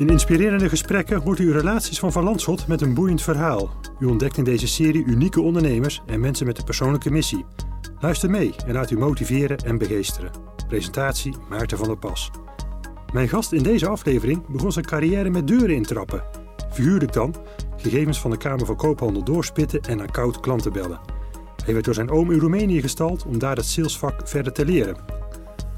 In inspirerende gesprekken wordt u relaties van Van Landschot met een boeiend verhaal. U ontdekt in deze serie unieke ondernemers en mensen met een persoonlijke missie. Luister mee en laat u motiveren en begeesteren. Presentatie Maarten van der Pas. Mijn gast in deze aflevering begon zijn carrière met deuren intrappen. Figuurlijk dan, gegevens van de Kamer van Koophandel doorspitten en aan koud klanten bellen. Hij werd door zijn oom in Roemenië gestald om daar het salesvak verder te leren.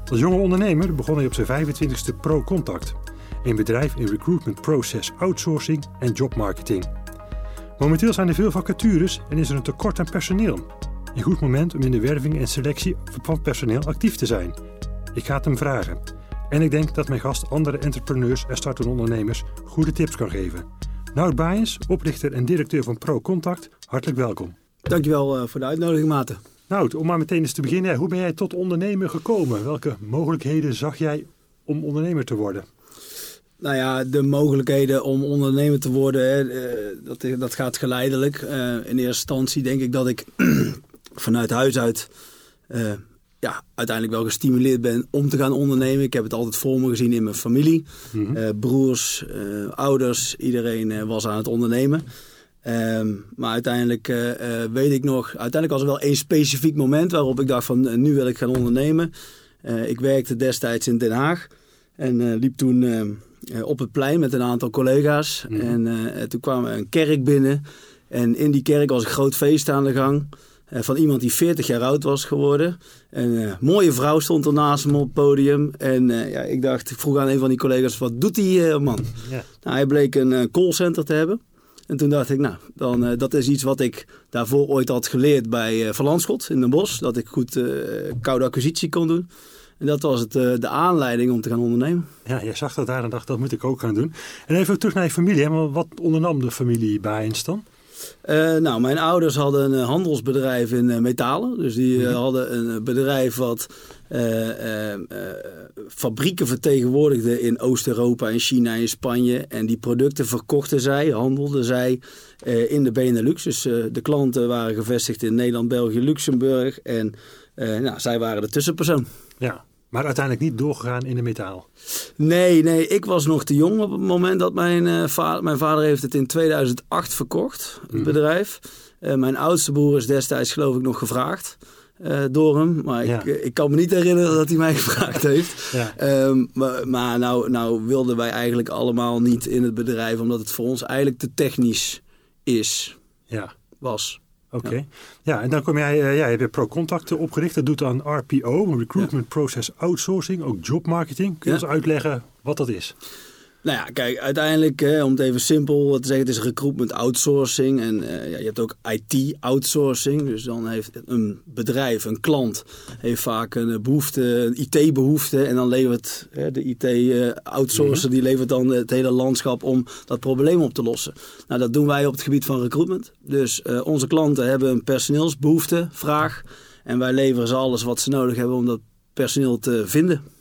Als jonge ondernemer begon hij op zijn 25ste Pro Contact, een bedrijf in recruitment process outsourcing en jobmarketing. Momenteel zijn er veel vacatures en is er een tekort aan personeel. Een goed moment om in de werving en selectie van personeel actief te zijn. Ik ga het hem vragen. En ik denk dat mijn gast andere entrepreneurs en startende ondernemers goede tips kan geven. Nout Baaiens, oprichter en directeur van Pro Contact, hartelijk welkom. Dankjewel uh, voor de uitnodiging, Maarten. Nout, om maar meteen eens te beginnen, hoe ben jij tot ondernemer gekomen? Welke mogelijkheden zag jij om ondernemer te worden? Nou ja, de mogelijkheden om ondernemer te worden, hè, eh, dat, dat gaat geleidelijk. Uh, in eerste instantie denk ik dat ik vanuit huis uit uh, ja, uiteindelijk wel gestimuleerd ben om te gaan ondernemen. Ik heb het altijd voor me gezien in mijn familie. Mm -hmm. broers, ouders, iedereen was aan het ondernemen. Um, maar uiteindelijk uh, weet ik nog, uiteindelijk was er wel één specifiek moment waarop ik dacht van nu wil ik gaan ondernemen. ik werkte destijds in Den Haag en liep toen op het plein met een aantal collega's. Mm. En toen kwam een kerk binnen en in die kerk was een groot feest aan de gang. van iemand die 40 jaar oud was geworden. Een mooie vrouw stond ernaast hem op het podium. En ja, ik dacht, ik vroeg aan een van die collega's, wat doet die man? Ja. Nou, hij bleek een callcenter te hebben. En toen dacht ik, nou, dan, dat is iets wat ik daarvoor ooit had geleerd bij uh, Van Landschot in Den Bosch. Dat ik goed koude acquisitie kon doen. En dat was het, de aanleiding om te gaan ondernemen. Ja, jij zag dat daar en dacht, dat moet ik ook gaan doen. En even terug naar je familie. Hè? Wat ondernam de familie Baaiens dan? Uh, nou, mijn ouders hadden een handelsbedrijf in uh, metalen. Dus die uh, hadden een bedrijf wat fabrieken vertegenwoordigde in Oost-Europa, in China en Spanje. En die producten verkochten zij, handelden zij in de Benelux. Dus de klanten waren gevestigd in Nederland, België, Luxemburg. En nou, zij waren de tussenpersoon. Ja, maar uiteindelijk niet doorgegaan in de metaal? Nee, nee, ik was nog te jong op het moment dat mijn uh, vader... Mijn vader heeft het in 2008 verkocht, het mm. bedrijf. Uh, mijn oudste broer is destijds geloof ik nog gevraagd. Uh, door hem. Maar ja. ik, ik kan me niet herinneren dat hij mij gevraagd heeft. Ja. Um, maar maar nou, nou wilden wij eigenlijk allemaal niet in het bedrijf, omdat het voor ons eigenlijk te technisch is. Ja. Was. Oké. Ja. ja. en dan kom jij, ja, je hebt ProContact opgericht. Dat doet aan RPO, Recruitment. Process Outsourcing, ook jobmarketing. Kun je ons uitleggen wat dat is? Nou ja, kijk, uiteindelijk, hè, om het even simpel te zeggen, het is recruitment outsourcing. En uh, ja, je hebt ook IT outsourcing. Dus dan heeft een bedrijf, een klant, heeft vaak een behoefte, een IT-behoefte. En dan levert hè, de IT-outsourcer, mm -hmm. die levert dan het hele landschap om dat probleem op te lossen. Nou, dat doen wij op het gebied van recruitment. Dus uh, onze klanten hebben een personeelsbehoefte, vraag. En wij leveren ze alles wat ze nodig hebben om dat personeel te vinden.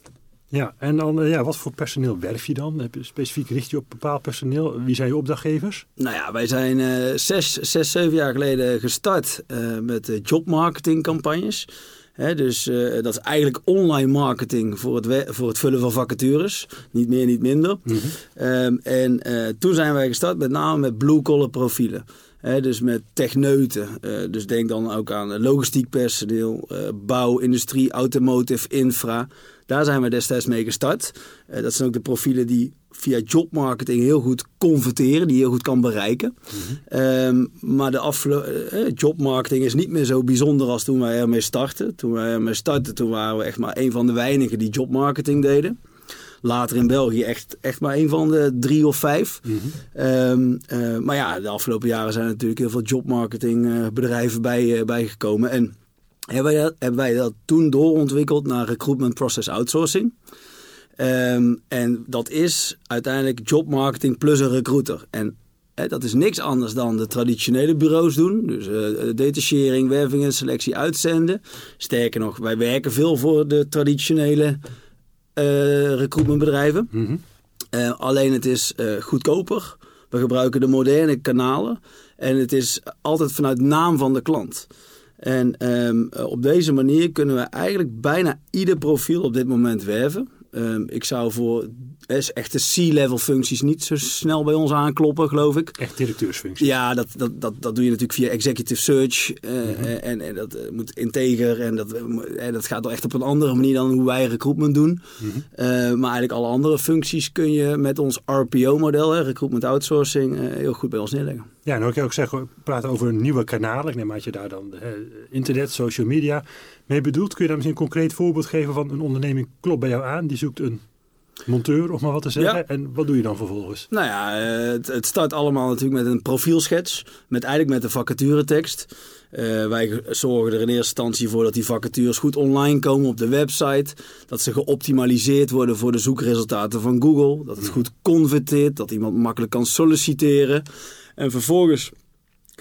Ja, en dan, ja, wat voor personeel werf je dan? Heb je specifiek richt je op bepaald personeel? Wie zijn je opdrachtgevers? Nou ja, wij zijn uh, zes, zes, zeven jaar geleden gestart uh, met jobmarketingcampagnes. He, dus uh, dat is eigenlijk online marketing voor het, voor het vullen van vacatures. Niet meer, niet minder. Mm -hmm. um, en toen zijn wij gestart met name met blue-collar profielen. He, dus met techneuten. Uh, dus denk dan ook aan logistiek personeel, uh, bouw, industrie, automotive, infra. Daar zijn we destijds mee gestart. Uh, dat zijn ook de profielen die via jobmarketing heel goed converteren, die je heel goed kan bereiken. Mm -hmm. um, maar de jobmarketing is niet meer zo bijzonder als toen wij ermee startten. Toen wij ermee startten, toen waren we echt maar een van de weinigen die jobmarketing deden. Later in België echt, echt maar een van de drie of vijf. Mm -hmm. um, uh, maar ja, de afgelopen jaren zijn er natuurlijk heel veel jobmarketingbedrijven bij, bijgekomen. En hebben wij, dat, hebben wij dat toen doorontwikkeld naar recruitment process outsourcing. Um, en dat is uiteindelijk jobmarketing plus een recruiter. En dat is niks anders dan de traditionele bureaus doen. Dus uh, detachering, werving en selectie uitzenden. Sterker nog, wij werken veel voor de traditionele recruitmentbedrijven. Mm -hmm. uh, alleen het is goedkoper. We gebruiken de moderne kanalen. En het is altijd vanuit naam van de klant. En um, op deze manier kunnen we eigenlijk bijna ieder profiel op dit moment werven. Ehm, ik zou voor is echte C-level functies niet zo snel bij ons aankloppen, geloof ik. Echt directeursfuncties? Ja, dat, dat, dat, dat doe je natuurlijk via executive search. Uh, en, en, dat moet integer en dat, dat gaat toch echt op een andere manier dan hoe wij recruitment doen. Mm -hmm. maar eigenlijk alle andere functies kun je met ons RPO-model, recruitment outsourcing, heel goed bij ons neerleggen. Ja, en dan kan ik ook zeggen, praten over nieuwe kanalen. Ik neem aan dat je daar dan internet, social media mee bedoelt. Kun je daar misschien een concreet voorbeeld geven van een onderneming klopt bij jou aan, die zoekt een monteur, of maar wat te zeggen. Ja. En wat doe je dan vervolgens? Nou ja, het, het, start allemaal natuurlijk met een profielschets. Met eigenlijk met een vacaturetekst. Uh, wij zorgen er in eerste instantie voor dat die vacatures goed online komen op de website. Dat ze geoptimaliseerd worden voor de zoekresultaten van Google. Dat het goed converteert, dat iemand makkelijk kan solliciteren. En vervolgens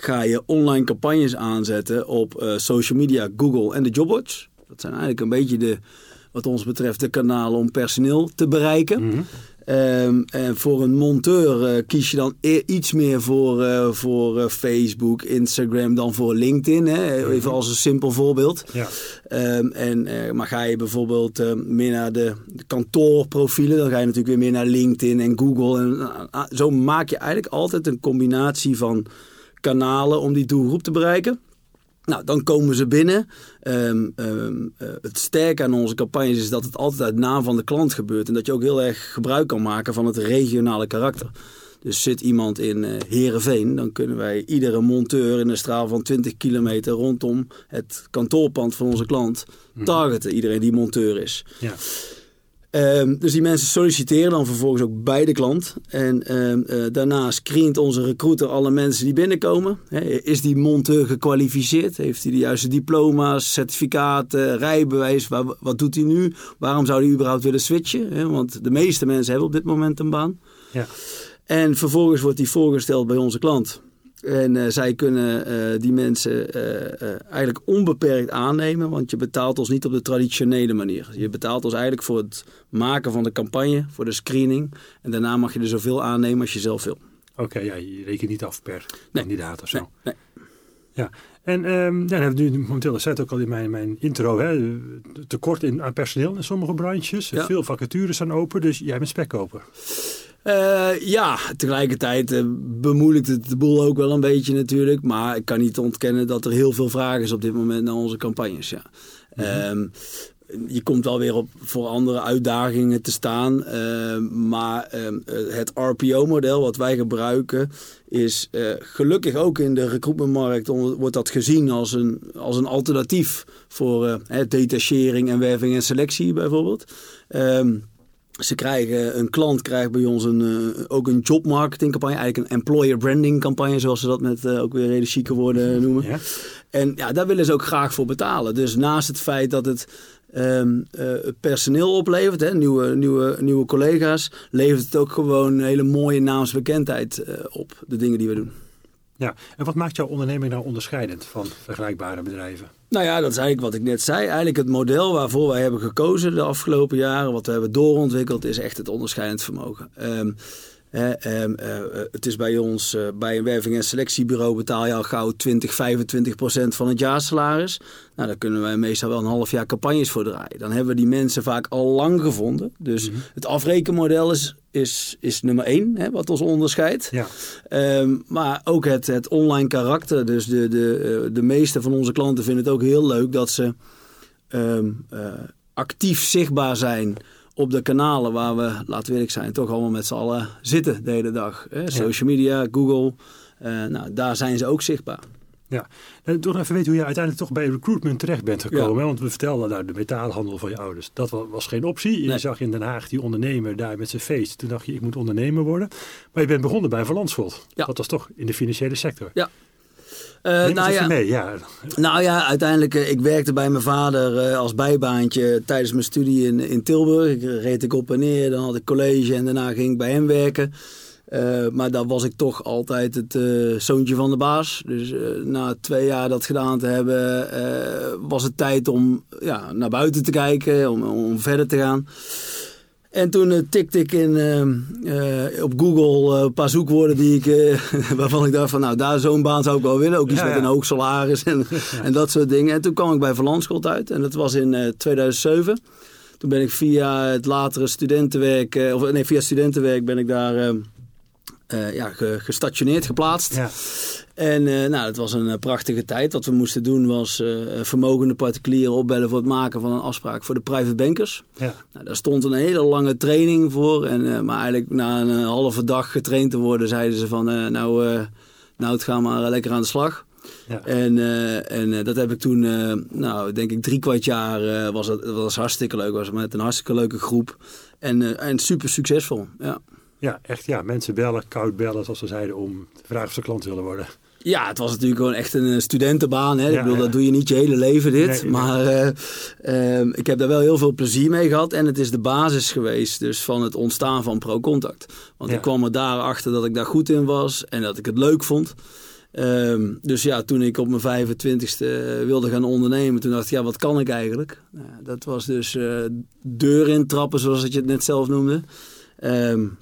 ga je online campagnes aanzetten op uh, social media, Google en de Jobwatch. Dat zijn eigenlijk een beetje de, wat ons betreft, de kanalen om personeel te bereiken. Mm -hmm. um, en voor een monteur uh, kies je dan e iets meer voor, uh, voor Facebook, Instagram dan voor LinkedIn. Hè? Even mm -hmm. als een simpel voorbeeld. Ja. Um, en, maar ga je bijvoorbeeld meer naar de, de, kantoorprofielen, dan ga je natuurlijk weer meer naar LinkedIn en Google. En, zo maak je eigenlijk altijd een combinatie van kanalen om die doelgroep te bereiken. Nou, dan komen ze binnen. Um, um, uh, het sterke aan onze campagnes is dat het altijd uit naam van de klant gebeurt. En dat je ook heel erg gebruik kan maken van het regionale karakter. Dus zit iemand in uh, Heerenveen, dan kunnen wij iedere monteur in een straal van 20 kilometer rondom het kantoorpand van onze klant targeten. Iedereen die monteur is. Ja. Um, dus die mensen solliciteren dan vervolgens ook bij de klant. En um, uh, daarna screent onze recruiter alle mensen die binnenkomen. He, is die monteur gekwalificeerd? Heeft hij de juiste diploma's, certificaten, rijbewijs? Waar, wat doet hij nu? Waarom zou hij überhaupt willen switchen? He, want de meeste mensen hebben op dit moment een baan. Ja. En vervolgens wordt hij voorgesteld bij onze klant. En uh, zij kunnen uh, die mensen uh, eigenlijk onbeperkt aannemen, want je betaalt ons niet op de traditionele manier. Je betaalt ons eigenlijk voor het maken van de campagne, voor de screening. En daarna mag je er zoveel aannemen als je zelf wil. Oké, okay, ja, je rekent niet af per nee. kandidaat of zo. Nee, nee. Ja, en um, ja, dan hebben we nu momenteel, dat zei het ook al in mijn, mijn intro, hè, tekort in, aan personeel in sommige branches. Ja. Veel vacatures staan open, dus jij bent spekkoper. Uh, ja, tegelijkertijd uh, bemoeilijkt het de boel ook wel een beetje natuurlijk. Maar ik kan niet ontkennen dat er heel veel vraag is op dit moment naar onze campagnes. Ja. Mm -hmm. um, je komt wel weer op voor andere uitdagingen te staan. Uh, maar het RPO-model wat wij gebruiken is gelukkig ook in de recruitmentmarkt wordt dat gezien als een, als een alternatief voor detachering en werving en selectie bijvoorbeeld. Um, ze krijgen, een klant krijgt bij ons een, uh, ook een jobmarketingcampagne, eigenlijk een employer branding campagne, zoals ze dat met uh, ook weer hele chique woorden noemen. Ja. En ja, daar willen ze ook graag voor betalen. Dus naast het feit dat het um, uh, personeel oplevert, hè, nieuwe, nieuwe, nieuwe collega's, levert het ook gewoon een hele mooie naamsbekendheid op, de dingen die we doen. Ja, en wat maakt jouw onderneming nou onderscheidend van vergelijkbare bedrijven? Nou ja, dat is eigenlijk wat ik net zei. Eigenlijk het model waarvoor wij hebben gekozen de afgelopen jaren, wat we hebben doorontwikkeld, is echt het onderscheidend vermogen. Um, eh, um, uh, het is bij ons, uh, bij een werving- en selectiebureau betaal je al gauw 20, 25 procent van het jaarsalaris. Nou, daar kunnen wij meestal wel een half jaar campagnes voor draaien. Dan hebben we die mensen vaak al lang gevonden. Dus mm -hmm. het afrekenmodel is, is, is nummer één, hè, wat ons onderscheidt. Ja. Um, maar ook het, het online karakter. Dus de, de, de meeste van onze klanten vinden het ook heel leuk dat ze um, actief zichtbaar zijn op de kanalen waar we, laten we eerlijk zijn, toch allemaal met z'n allen zitten de hele dag. Hè? Social media, Google, uh, nou, daar zijn ze ook zichtbaar. Ja, en toch even weten hoe je uiteindelijk toch bij recruitment terecht bent gekomen. Ja. Want we vertelden daar de metaalhandel van je ouders. Dat was geen optie. Je nee. zag in Den Haag die ondernemer daar met zijn feest. Toen dacht je, ik moet ondernemer worden. Maar je bent begonnen bij Van Landschot. Ja. Dat was toch in de financiële sector. Ja, Uh, nou, ja, mee, ja. nou ja, uiteindelijk, uh, ik werkte bij mijn vader uh, als bijbaantje tijdens mijn studie in, in Tilburg. Ik reed ik op en neer, dan had ik college en daarna ging ik bij hem werken. maar dan was ik toch altijd het zoontje van de baas. Dus na twee jaar dat gedaan te hebben, was het tijd om ja, naar buiten te kijken, om, om verder te gaan. En toen uh, tikte ik in, uh, uh, op Google een paar zoekwoorden die ik, waarvan ik dacht van nou daar zo'n baan zou ik wel willen. Ook iets ja, met ja. een hoog salaris en, ja. en dat soort dingen. En toen kwam ik bij Van Landschot uit en dat was in 2007. toen ben ik via het latere studentenwerk, of nee, via studentenwerk ben ik daar uh, ja, gestationeerd, geplaatst. Ja. En uh, nou, het was een prachtige tijd. Wat we moesten doen was uh, vermogende particulieren opbellen voor het maken van een afspraak voor de private bankers. Ja. Nou, daar stond een hele lange training voor. En, maar eigenlijk na een halve dag getraind te worden, zeiden ze van nou, nou het gaan maar lekker aan de slag. Ja. En, en dat heb ik toen, nou denk ik drie kwart jaar was het was hartstikke leuk. Was met een hartstikke leuke groep. En, en super succesvol. Ja. Ja, echt ja. Mensen bellen, koud bellen, zoals ze zeiden, om te vragen of ze klant willen worden. Ja, het was natuurlijk gewoon echt een studentenbaan. Hè. ik bedoel, dat doe je niet je hele leven dit. maar uh, uh, ik heb daar wel heel veel plezier mee gehad. En het is de basis geweest dus van het ontstaan van ProContact. Want ik kwam er daarachter dat ik daar goed in was en dat ik het leuk vond. Um, dus ja, toen ik op mijn 25ste wilde gaan ondernemen, toen dacht ik, ja, wat kan ik eigenlijk? Nou, dat was dus uh, deur intrappen, zoals je het net zelf noemde. Um,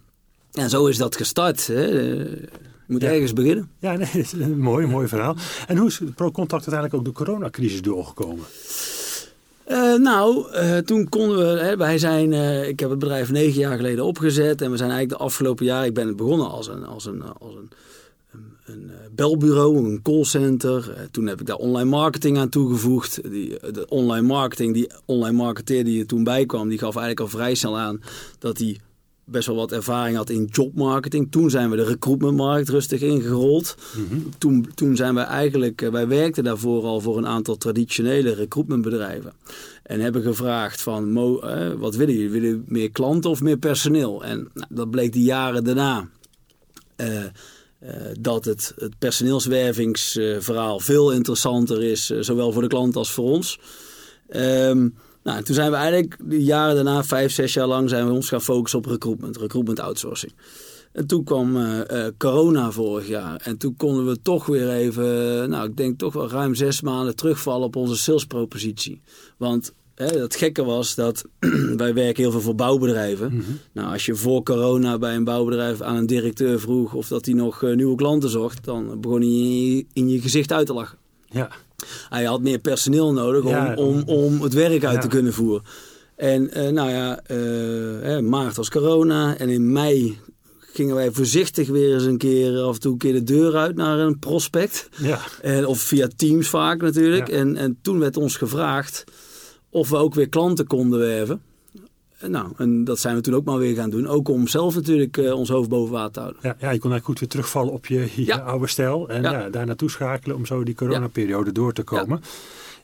en zo is dat gestart. Hè. Je moet ergens beginnen. Ja, nee, is een mooi, mooi verhaal. En hoe is ProContact uiteindelijk ook de coronacrisis doorgekomen? Uh, nou, uh, toen konden we, hè, wij zijn, uh, ik heb het bedrijf negen jaar geleden opgezet en we zijn eigenlijk de afgelopen jaar, ik ben begonnen als een, als een, als een, een, een belbureau, een callcenter. toen heb ik daar online marketing aan toegevoegd. Die, de online marketing, die online marketeer die er toen bij kwam, die gaf eigenlijk al vrij snel aan dat hij best wel wat ervaring had in jobmarketing. Toen zijn we de recruitmentmarkt rustig ingerold. Mm toen, toen zijn we eigenlijk, eh, wij werkten daarvoor al voor een aantal traditionele recruitmentbedrijven. En hebben gevraagd van, mo, eh, wat willen jullie? Willen jullie meer klanten of meer personeel? En nou, dat bleek die jaren daarna. Uh, dat het, het personeelswervingsverhaal veel interessanter is, zowel voor de klant als voor ons. Um, nou, toen zijn we eigenlijk de jaren daarna, vijf, zes jaar lang, zijn we ons gaan focussen op recruitment, recruitment outsourcing. En toen kwam uh, corona vorig jaar. En toen konden we toch weer even, nou ik denk toch wel ruim zes maanden terugvallen op onze salespropositie. Want hè, het gekke was dat wij werken heel veel voor bouwbedrijven. Mhm. Nou, als je voor corona bij een bouwbedrijf aan een directeur vroeg of dat hij nog uh, nieuwe klanten zocht, dan begon hij in je gezicht uit te lachen. Ja. Hij had meer personeel nodig om, om, om het werk uit te kunnen voeren. En uh, nou ja, uh, maart was corona en in mei gingen wij voorzichtig weer eens een keer af en toe een keer de deur uit naar een prospect. Ja. En, of via Teams vaak natuurlijk. En, en toen werd ons gevraagd of we ook weer klanten konden werven. Nou, en dat zijn we toen ook maar weer gaan doen. Ook om zelf natuurlijk uh, ons hoofd boven water te houden. Ja, ja, je kon eigenlijk goed weer terugvallen op je, je oude stijl. En ja. daar naartoe schakelen om zo die coronaperiode door te komen.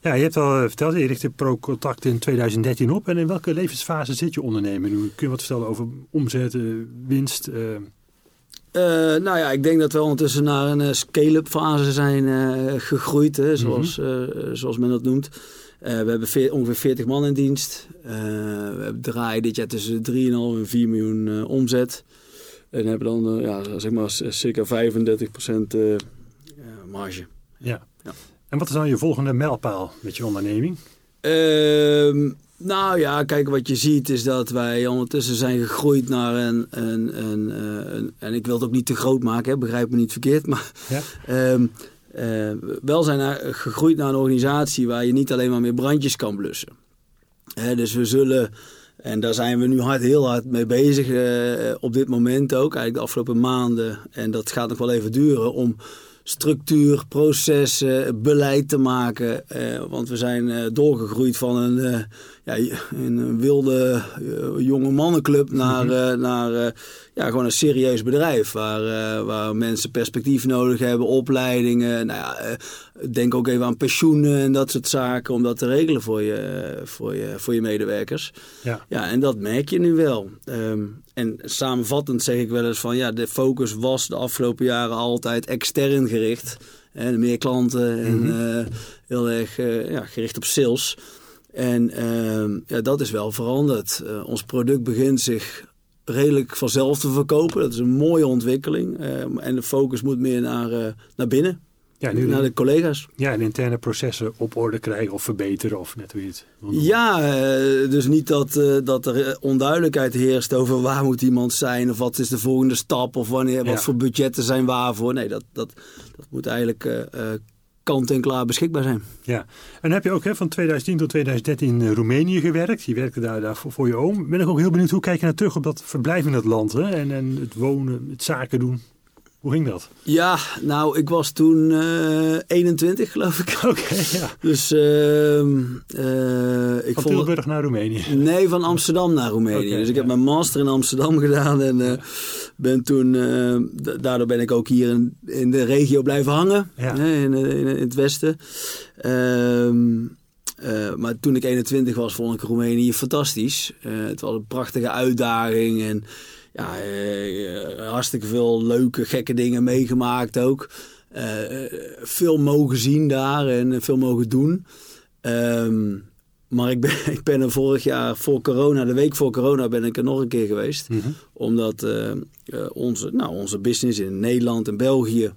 Ja. je hebt al verteld, je richtte ProContact in 2013 op. En in welke levensfase zit je ondernemen nu? Kun je wat vertellen over omzet, winst? Uh... Uh, nou ja, ik denk dat we ondertussen naar een scale-up fase zijn gegroeid, hè, zoals, mm -hmm. zoals men dat noemt. Uh, we hebben ongeveer 40 man in dienst. Uh, we draaien dit jaar tussen 3,5 en 4 miljoen uh, omzet. En hebben dan ja, zeg maar circa 35% marge. Ja. ja. En wat is dan je volgende mijlpaal met je onderneming? Ehm, nou ja, kijk, wat je ziet is dat wij ondertussen zijn gegroeid naar een... een, een, een en ik wil het ook niet te groot maken, hè, begrijp me niet verkeerd. Maar ja? um, uh, wel zijn gegroeid naar een organisatie waar je niet alleen maar meer brandjes kan blussen. dus we zullen, en daar zijn we nu hard, heel hard mee bezig uh, op dit moment ook, eigenlijk de afgelopen maanden. En dat gaat nog wel even duren om structuur, processen, beleid te maken. Uh, want we zijn doorgegroeid van een, ja, een wilde jonge mannenclub naar, mhm. naar ja, gewoon een serieus bedrijf waar, waar mensen perspectief nodig hebben, opleidingen. Nou ja, denk ook even aan pensioenen en dat soort zaken om dat te regelen voor je, voor je, voor je medewerkers. Ja. ja, en dat merk je nu wel. Um, en samenvattend zeg ik wel eens van ja, de focus was de afgelopen jaren altijd extern gericht. En meer klanten en mm -hmm. uh, heel erg ja, gericht op sales. En uh, ja, dat is wel veranderd. Uh, ons product begint zich redelijk vanzelf te verkopen. Dat is een mooie ontwikkeling. Uh, en de focus moet meer naar, naar binnen. Ja, nu, naar de collega's. Ja, en interne processen op orde krijgen of verbeteren of net hoe je het Ja, uh, dus niet dat, dat er onduidelijkheid heerst over waar moet iemand zijn of wat is de volgende stap of wanneer, wat voor budgetten zijn waarvoor. Nee, dat, dat, dat moet eigenlijk kant-en-klaar beschikbaar zijn. Ja, en heb je ook hè, van 2010 tot 2013 in Roemenië gewerkt. Je werkte daar, daar voor, voor, je oom. Ben ik ook heel benieuwd, hoe kijk je naar terug op dat verblijf in dat land? Hè? En, en het wonen, het zaken doen. Hoe ging dat? Ja, nou, ik was toen uh, 21, geloof ik. Oké, ja. Dus uh, uh, ik van vond Tilburg naar Roemenië? Nee, van Amsterdam naar Roemenië. Okay, dus ik ja. heb mijn master in Amsterdam gedaan en uh, ben toen, daardoor ben ik ook hier in, in de regio blijven hangen, ja. in, in, in, het westen. Ehm, maar toen ik 21 was, vond ik Roemenië fantastisch. het was een prachtige uitdaging en ja, uh, hartstikke veel leuke, gekke dingen meegemaakt ook. Uh, veel mogen zien daar en veel mogen doen. Um, maar ik ben, ik ben er vorig jaar voor corona, de week voor corona, ben ik er nog een keer geweest. Mm -hmm. Omdat uh, onze, nou, onze business in Nederland en België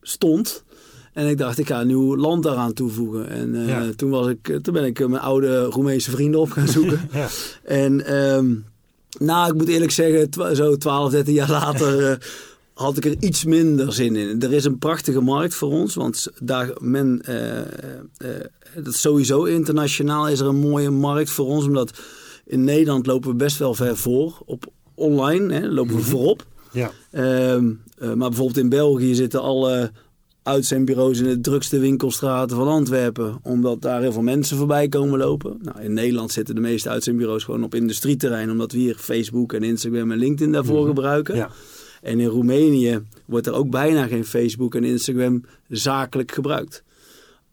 stond. En ik dacht, ik ga een nieuw land daaraan toevoegen. En uh, ja. toen, was ik, toen ben ik mijn oude Roemeense vrienden op gaan zoeken. ja. En um, nou, ik moet eerlijk zeggen, zo 12, 13 jaar later uh, had ik er iets minder zin in. Er is een prachtige markt voor ons, want daar men, uh, uh, dat sowieso internationaal is er een mooie markt voor ons, omdat in Nederland lopen we best wel ver voor. Op online hè, lopen we -hmm. voorop. Ja. Ehm, maar bijvoorbeeld in België zitten alle uitzendbureaus in de drukste winkelstraten van Antwerpen. Omdat daar heel veel mensen voorbij komen lopen. Nou, in Nederland zitten de meeste uitzendbureaus gewoon op industrieterrein. Omdat we hier Facebook en Instagram en LinkedIn daarvoor mm gebruiken. Ja. En in Roemenië wordt er ook bijna geen Facebook en Instagram zakelijk gebruikt.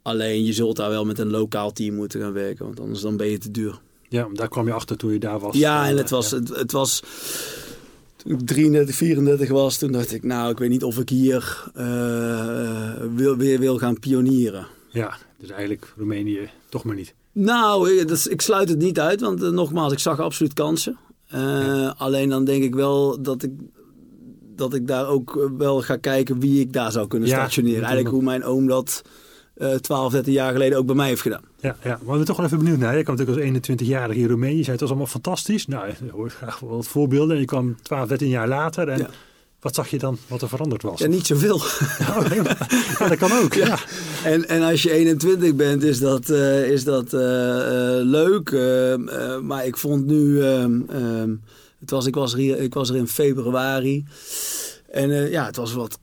Alleen je zult daar wel met een lokaal team moeten gaan werken. Want anders dan ben je te duur. Ja, daar kwam je achter toen je daar was. Ja, en het was... Het, het was toen ik 33, 34 was, toen dacht ik, nou, ik weet niet of ik hier uh, wil, weer wil gaan pionieren. Ja, dus eigenlijk Roemenië toch maar niet. Nou, dat, ik sluit het niet uit, want uh, nogmaals, ik zag absoluut kansen. Uh, ja. Alleen dan denk ik wel dat ik, dat ik daar ook wel ga kijken wie ik daar zou kunnen ja, stationeren. Eigenlijk hoe mijn oom dat uh, 12, 13 jaar geleden ook bij mij heeft gedaan. Ja, ja. maar we zijn toch wel even benieuwd naar. Je kwam natuurlijk als 21-jarige in Roemenië. Je zei het was allemaal fantastisch. Nou, je hoort graag wat voorbeelden. En je kwam 12, 13 jaar later. En ja. wat zag je dan wat er veranderd was? Ja, niet zoveel. Ja, nee, maar, ja dat kan ook. Ja. En, en als je 21 bent, is dat, uh, is dat uh, uh, leuk. maar ik vond nu... ehm, het was, ik, was er ik was er in februari. En ja, het was wat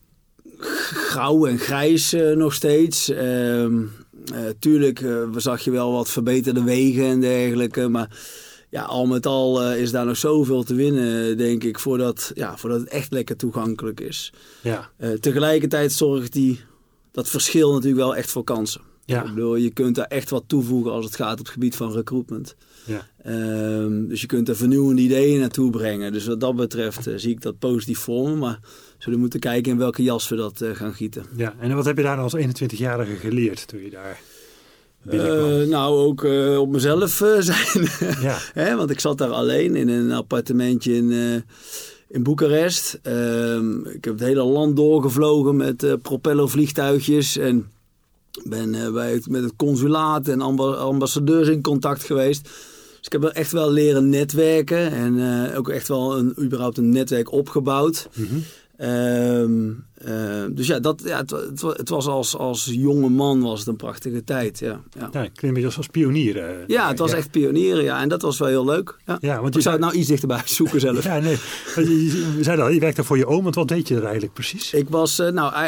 grauw en grijs uh, nog steeds. Uh, uh, tuurlijk uh, zag je wel wat verbeterde wegen en dergelijke. Maar ja, al met al is daar nog zoveel te winnen, denk ik, voordat, ja, voordat het echt lekker toegankelijk is. Ja. tegelijkertijd zorgt die, dat verschil natuurlijk wel echt voor kansen. Ja. Ik bedoel, je kunt daar echt wat toevoegen als het gaat op het gebied van recruitment. Ja. Um, dus je kunt er vernieuwende ideeën naartoe brengen. Dus wat dat betreft uh, zie ik dat positief voor me. Maar zullen we moeten kijken in welke jas we dat uh, gaan gieten. Ja, en wat heb je daar als 21-jarige geleerd toen je daar uh, nou, ook op mezelf zijn. ja. Hè, want ik zat daar alleen in een appartementje in, in Boekarest. Ehm, ik heb het hele land doorgevlogen met propellervliegtuigjes en ben bij het, met het consulaat en ambassadeurs in contact geweest. Dus ik heb wel echt wel leren netwerken en uh, ook echt wel een, überhaupt een netwerk opgebouwd. -hmm. Um, uh, dus ja, dat, ja het, het, het, was als, als jonge man was het een prachtige tijd. Ja, ja. ja ik een beetje als pionieren. Uh, ja, het was ja. echt pionieren. Ja, en dat was wel heel leuk. Ja, ja want je zou het nou iets dichterbij zoeken zelf. ja, nee. Je, je zei al, je werkte voor je oom. Want wat deed je er eigenlijk precies? Ik was, nou,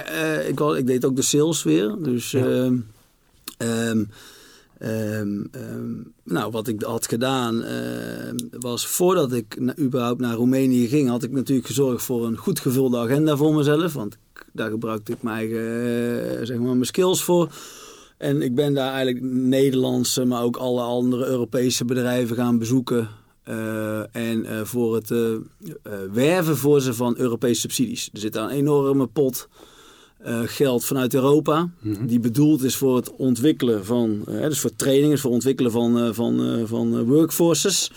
ik, was, ik deed ook de sales weer. Dus... Um, Um, um, nou, wat ik had gedaan uh, was voordat ik überhaupt naar Roemenië ging, had ik natuurlijk gezorgd voor een goed gevulde agenda voor mezelf. Want daar gebruikte ik mijn eigen, uh, zeg maar, mijn skills voor. En ik ben daar eigenlijk Nederlandse, maar ook alle andere Europese bedrijven gaan bezoeken. Uh, en voor het werven voor ze van Europese subsidies. Er zit daar een enorme pot geld vanuit Europa. Mm -hmm. Die bedoeld is voor het ontwikkelen van, uh, dus voor trainingen, voor het ontwikkelen van, uh, van, van workforces.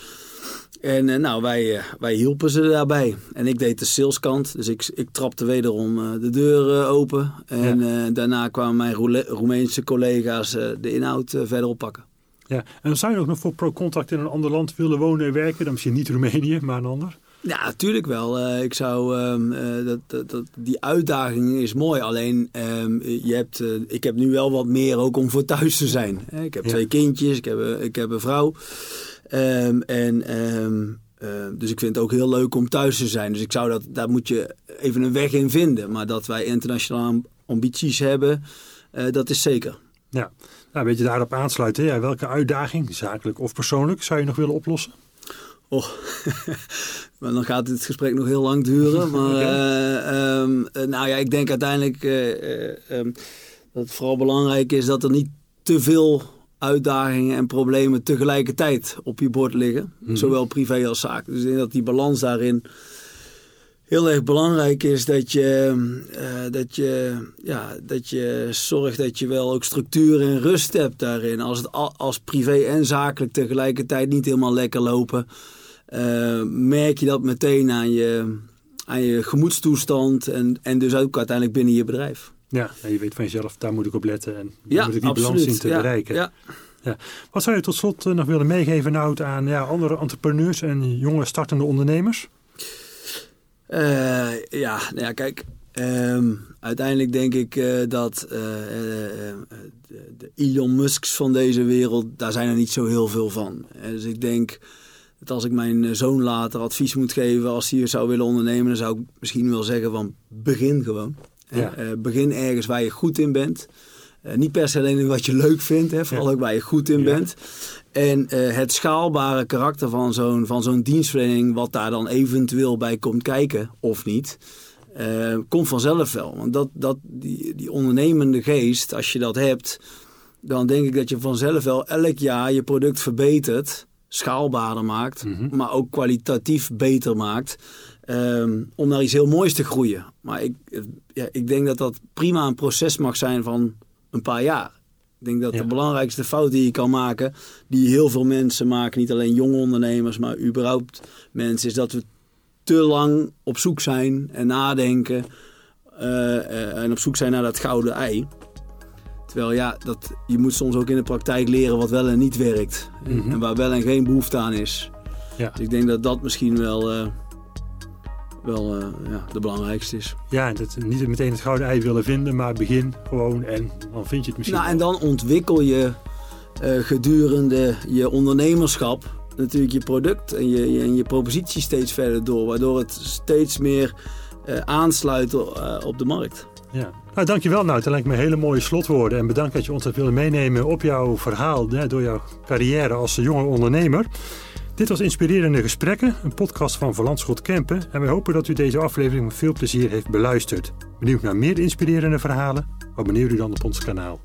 En nou, wij, wij hielpen ze daarbij. En ik deed de saleskant, dus ik, ik trapte wederom de deur open. En ja. daarna kwamen mijn Roemeense collega's de inhoud verder oppakken. Ja, en dan zou je ook nog voor ProContact in een ander land willen wonen en werken? Dan misschien niet Roemenië, maar een ander? Ja, natuurlijk wel. Uh, ik zou, um, uh, dat, dat, dat, die uitdaging is mooi. Alleen, um, je hebt, uh, ik heb nu wel wat meer ook om voor thuis te zijn. Ik heb ja. twee kindjes, ik heb, ik heb een vrouw. Um, en, dus ik vind het ook heel leuk om thuis te zijn. Dus ik zou dat, daar moet je even een weg in vinden. Maar dat wij internationale ambities hebben, dat is zeker. Ja, nou, weet je daarop aansluiten. Ja, welke uitdaging, zakelijk of persoonlijk, zou je nog willen oplossen? Oh, maar dan gaat het gesprek nog heel lang duren. Maar uh, um, nou ja, ik denk uiteindelijk uh, um, dat het vooral belangrijk is dat er niet te veel uitdagingen en problemen tegelijkertijd op je bord liggen. Mm-hmm. Zowel privé als zaak. Dus ik denk dat die balans daarin heel erg belangrijk is dat je, uh, dat, je, ja, dat je zorgt dat je wel ook structuur en rust hebt daarin. Als het als privé en zakelijk tegelijkertijd niet helemaal lekker lopen, uh, merk je dat meteen aan je, aan je gemoedstoestand en, en dus ook uiteindelijk binnen je bedrijf. Ja, en je weet van jezelf, daar moet ik op letten en daar ja, moet ik die balans in te ja, bereiken. Ja. Ja. Wat zou je tot slot eh, nog willen meegeven nou, aan ja, andere entrepreneurs en jonge startende ondernemers? Uh, ja, nou ja, kijk. Um, uiteindelijk denk ik uh, dat uh, de, Elon Musks van deze wereld, daar zijn er niet zo heel veel van. dus ik denk dat als ik mijn zoon later advies moet geven, als hij zou willen ondernemen, dan zou ik misschien wel zeggen van begin gewoon. Ja. begin ergens waar je goed in bent. niet per se alleen in wat je leuk vindt, hè, vooral ja. ook waar je goed in ja. bent. En uh, het schaalbare karakter van zo'n, van zo'n dienstverlening, wat daar dan eventueel bij komt kijken of niet, komt vanzelf wel. Want dat, dat, die, die ondernemende geest, als je dat hebt, dan denk ik dat je vanzelf wel elk jaar je product verbetert, schaalbaarder maakt, mm-hmm. maar ook kwalitatief beter maakt. Um, om naar iets heel moois te groeien. Maar ik, ja, ik denk dat dat prima een proces mag zijn van een paar jaar. Ik denk dat ja. de belangrijkste fout die je kan maken, die heel veel mensen maken, niet alleen jonge ondernemers, maar überhaupt mensen, is dat we te lang op zoek zijn en nadenken uh, uh, en op zoek zijn naar dat gouden ei. Terwijl ja, dat, je moet soms ook in de praktijk leren wat wel en niet werkt. Mm-hmm. En waar wel en geen behoefte aan is. Ja. Dus ik denk dat dat misschien wel... Uh, wel uh, ja, de belangrijkste is. Ja, en dat niet meteen het gouden ei willen vinden, maar begin gewoon en dan vind je het misschien. Nou, en dan ontwikkel je uh, gedurende je ondernemerschap natuurlijk je product en je, je, en je propositie steeds verder door, waardoor het steeds meer aansluit op de markt. Ja. Nou, dankjewel nou. Dat lijkt me hele mooie slotwoorden. En bedankt dat je ons hebt willen meenemen op jouw verhaal hè, door jouw carrière als jonge ondernemer. Dit was Inspirerende Gesprekken, een podcast van Verlandschot Kempen. En wij hopen dat u deze aflevering met veel plezier heeft beluisterd. Benieuwd naar meer inspirerende verhalen? Abonneer u dan op ons kanaal.